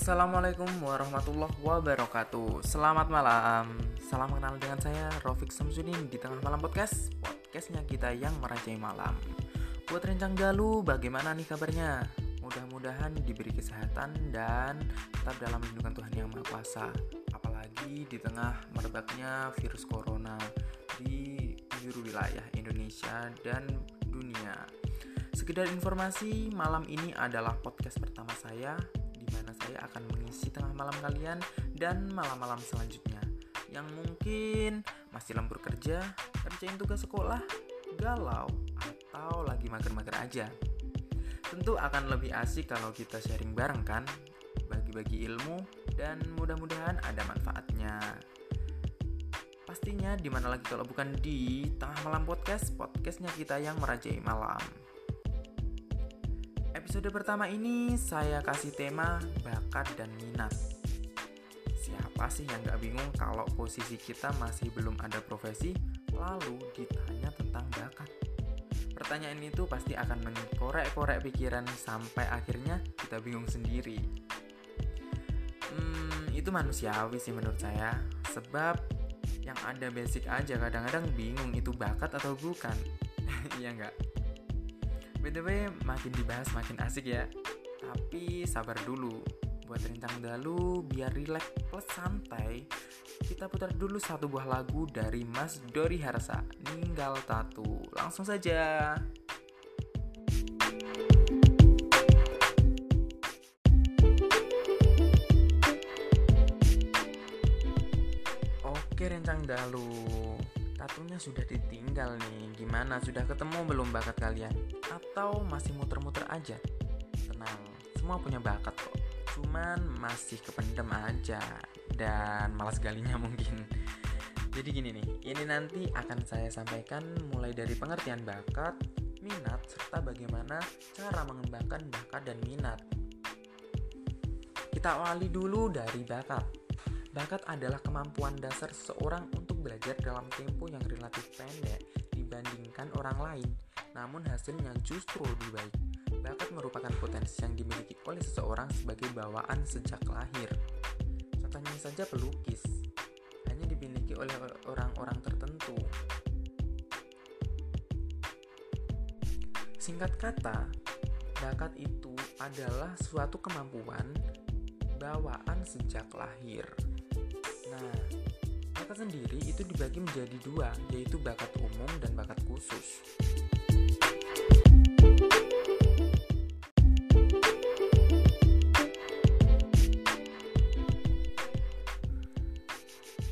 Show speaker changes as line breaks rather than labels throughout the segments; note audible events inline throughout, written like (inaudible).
Assalamualaikum warahmatullahi wabarakatuh. Selamat malam. Salam kenal dengan saya Rofik Samsudin di tengah malam podcast Podcastnya kita yang merajai malam. Buat rencang galu bagaimana nih kabarnya? Mudah-mudahan diberi kesehatan dan tetap dalam lindungan Tuhan Yang Maha Kuasa. Apalagi di tengah merebaknya virus corona di penjuru wilayah Indonesia dan dunia. Sekedar informasi, malam ini adalah podcast pertama saya mana saya akan mengisi tengah malam kalian dan malam-malam selanjutnya yang mungkin masih lembur kerja, kerjain tugas sekolah, galau, atau lagi mager-mager aja. Tentu akan lebih asik kalau kita sharing bareng kan, bagi-bagi ilmu, dan mudah-mudahan ada manfaatnya. Pastinya di mana lagi kalau bukan di Tengah Malam Podcast, podcastnya kita yang merajai malam. Episode pertama ini saya kasih tema bakat dan minat. Siapa sih yang gak bingung kalau posisi kita masih belum ada profesi, lalu ditanya tentang bakat? Pertanyaan itu pasti akan mengkorek-korek pikiran sampai akhirnya kita bingung sendiri. Hmm, itu manusiawi sih menurut saya, sebab yang ada basic aja kadang-kadang bingung itu bakat atau bukan. (laughs) Iya nggak? BTW makin dibahas makin asik ya. Tapi sabar dulu. Buat rencang dalu biar rileks plus santai Kita putar dulu satu buah lagu dari Mas Dori Harsa Ninggal Tatu. Langsung saja. Oke rencang dalu Tatunya sudah ditinggal nih. Gimana? Sudah ketemu belum bakat kalian? Atau masih muter-muter aja? Tenang, semua punya bakat kok. Cuman masih kependem aja Dan malas galinya (laughs) mungkin. Jadi gini nih, ini nanti akan saya sampaikan mulai dari pengertian bakat, minat, serta bagaimana cara mengembangkan bakat dan minat. Kita awali dulu dari bakat. Bakat adalah kemampuan dasar seseorang belajar dalam tempo yang relatif pendek dibandingkan orang lain, namun hasilnya justru lebih baik. Bakat merupakan potensi yang dimiliki oleh seseorang sebagai bawaan sejak lahir. Contohnya saja pelukis, hanya dimiliki oleh orang-orang tertentu. Singkat kata, bakat itu adalah suatu kemampuan bawaan sejak lahir. Nah, bakat sendiri itu dibagi menjadi dua, yaitu bakat umum dan bakat khusus.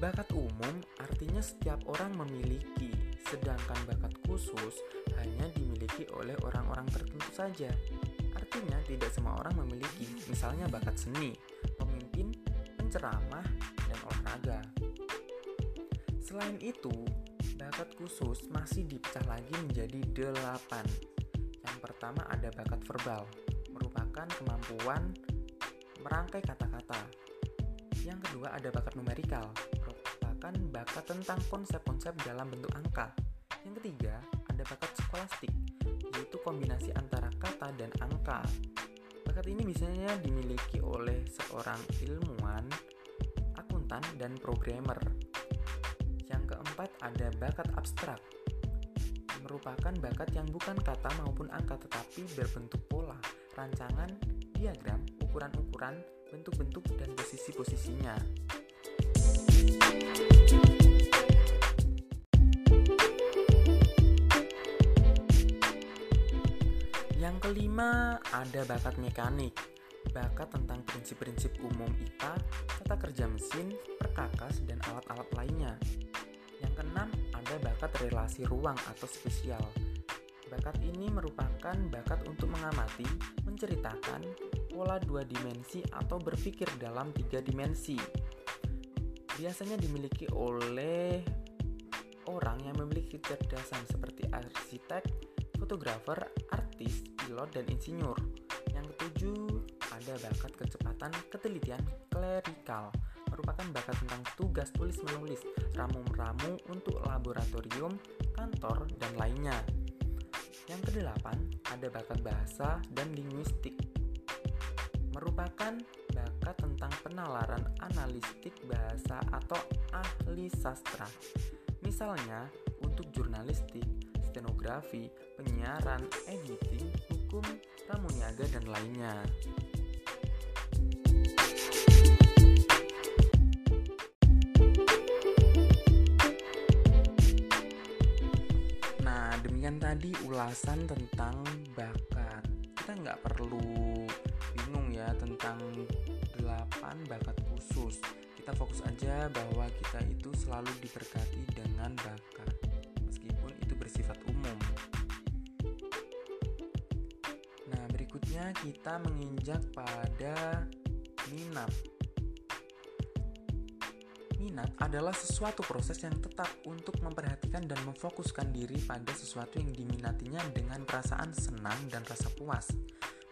Bakat umum artinya setiap orang memiliki, sedangkan bakat khusus hanya dimiliki oleh orang-orang tertentu saja. Artinya tidak semua orang memiliki, misalnya bakat seni, pemimpin, penceramah. Selain itu, bakat khusus masih dipecah lagi menjadi delapan. Yang pertama ada bakat verbal, merupakan kemampuan merangkai kata-kata. Yang kedua ada bakat numerikal, merupakan bakat tentang konsep-konsep dalam bentuk angka. Yang ketiga ada bakat skolastik, yaitu kombinasi antara kata dan angka. Bakat ini biasanya dimiliki oleh seorang ilmuwan, akuntan, dan programmer keempat ada bakat abstrak. Merupakan bakat yang bukan kata maupun angka tetapi berbentuk pola, rancangan, diagram, ukuran-ukuran, bentuk-bentuk, dan posisi-posisinya. Yang kelima, ada bakat mekanik. Bakat tentang prinsip-prinsip umum IPA, tata kerja mesin, perkakas, dan alat-alat lainnya. Yang keenam, ada bakat relasi ruang atau spesial. Bakat ini merupakan bakat untuk mengamati, menceritakan pola dua dimensi atau berpikir dalam tiga dimensi. Biasanya dimiliki oleh orang yang memiliki kecerdasan seperti arsitek, fotografer, artis, pilot, dan insinyur. Yang ketujuh, ada bakat kecepatan, ketelitian, klerikal merupakan bakat tentang tugas tulis-menulis, ramu-ramu untuk laboratorium, kantor, dan lainnya. Yang kedelapan, ada bakat bahasa dan linguistik. Merupakan bakat tentang penalaran analistik bahasa atau ahli sastra. Misalnya, untuk jurnalistik, stenografi, penyiaran, editing, hukum, pramuniaga, dan lainnya. Tadi ulasan tentang bakat. Kita nggak perlu bingung ya tentang delapan bakat khusus. Kita fokus aja bahwa kita itu selalu diberkati dengan bakat, meskipun itu bersifat umum. Nah, berikutnya kita menginjak pada minat. Minat adalah sesuatu proses yang tetap untuk memperhatikan dan memfokuskan diri pada sesuatu yang diminatinya dengan perasaan senang dan rasa puas.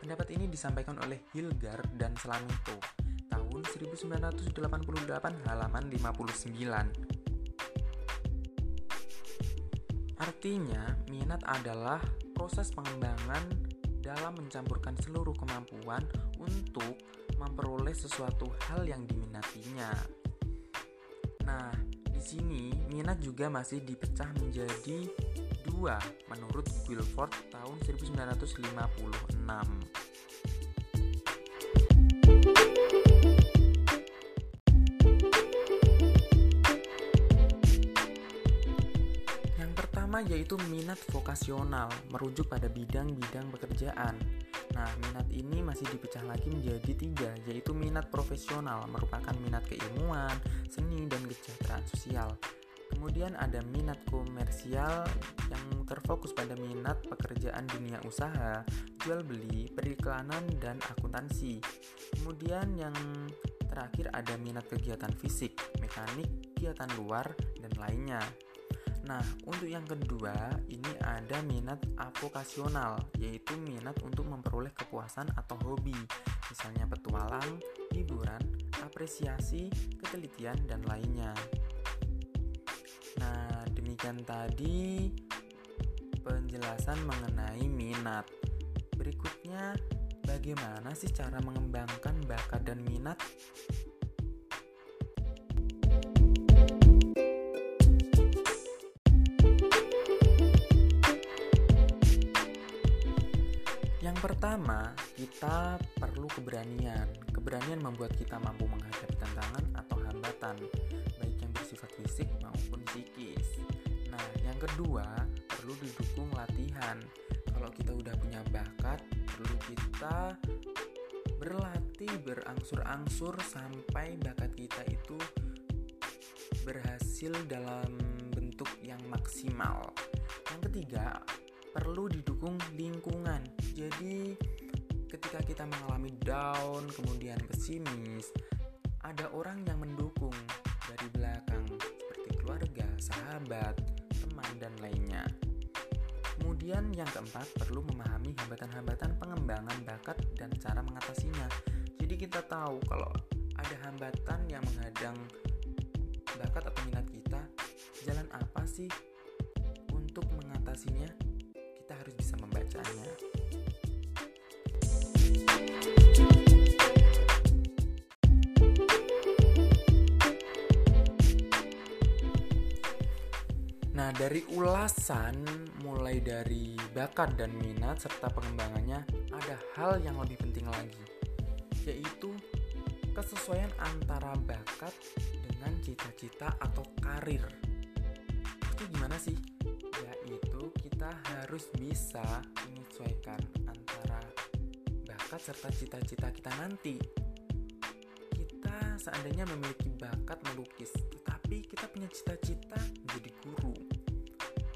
Pendapat ini disampaikan oleh Hilgar dan Slamito tahun 1988 halaman 59. Artinya, minat adalah proses pengembangan dalam mencampurkan seluruh kemampuan untuk memperoleh sesuatu hal yang diminatinya. Nah, di sini minat juga masih dipecah menjadi dua menurut Guilford tahun 1956. Yang pertama yaitu minat vokasional, merujuk pada bidang-bidang pekerjaan. Nah, minat ini masih dipecah lagi menjadi tiga, yaitu minat profesional, merupakan minat keilmuan, seni, dan kesejahteraan sosial. Kemudian ada minat komersial yang terfokus pada minat pekerjaan dunia usaha, jual beli, periklanan, dan akuntansi. Kemudian yang terakhir ada minat kegiatan fisik, mekanik, kegiatan luar, dan lainnya. Nah, untuk yang kedua, ini ada minat avokasional, yaitu minat untuk memperoleh kepuasan atau hobi, misalnya petualang, hiburan, apresiasi, ketelitian, dan lainnya. Nah, demikian tadi penjelasan mengenai minat. Berikutnya, bagaimana sih cara mengembangkan bakat dan minat? Pertama, kita perlu keberanian. Keberanian membuat kita mampu menghadapi tantangan atau hambatan, baik yang bersifat fisik maupun psikis. Nah, yang kedua, perlu didukung latihan. Kalau kita udah punya bakat, perlu kita berlatih berangsur-angsur sampai bakat kita itu berhasil dalam bentuk yang maksimal. Yang ketiga, perlu didukung lingkungan. Jadi ketika kita mengalami down, kemudian pesimis, ada orang yang mendukung dari belakang seperti keluarga, sahabat, teman dan lainnya. Kemudian yang keempat perlu memahami hambatan-hambatan pengembangan bakat dan cara mengatasinya. Jadi kita tahu kalau ada hambatan yang menghadang bakat atau minat kita, jalan apa sih untuk mengatasinya? Harus bisa membacanya. Nah, dari ulasan mulai dari bakat dan minat serta pengembangannya, ada hal yang lebih penting lagi, yaitu kesesuaian antara bakat dengan cita-cita atau karir. Itu gimana sih? Kita harus bisa menyesuaikan antara bakat serta cita-cita kita nanti. Kita seandainya memiliki bakat melukis, tetapi kita punya cita-cita menjadi guru.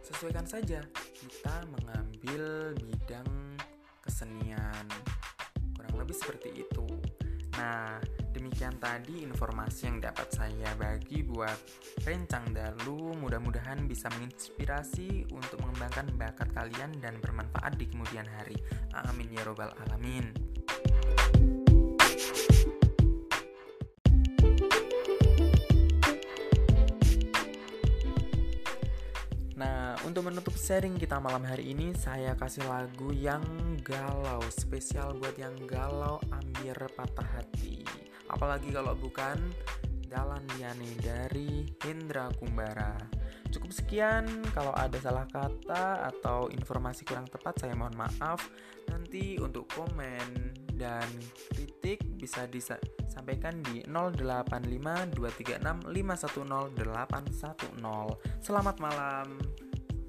Sesuaikan saja, kita mengambil bidang kesenian. Kurang lebih seperti itu. Nah, demikian tadi informasi yang dapat saya bagi buat rencang dalu. Mudah-mudahan bisa menginspirasi untuk mengembangkan bakat kalian dan bermanfaat di kemudian hari. Amin ya robbal alamin. Nah, untuk menutup sharing kita malam hari ini, saya kasih lagu yang galau, spesial buat yang galau, ambil patah hati. Apalagi kalau bukan Jalan Liane dari Hendra Kumbara. Cukup sekian, kalau ada salah kata atau informasi kurang tepat saya mohon maaf. Nanti untuk komen dan kritik bisa disampaikan di 085236510810. Selamat malam.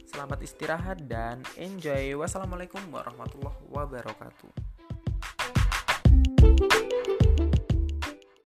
Selamat istirahat dan enjoy. Wassalamualaikum warahmatullahi wabarakatuh.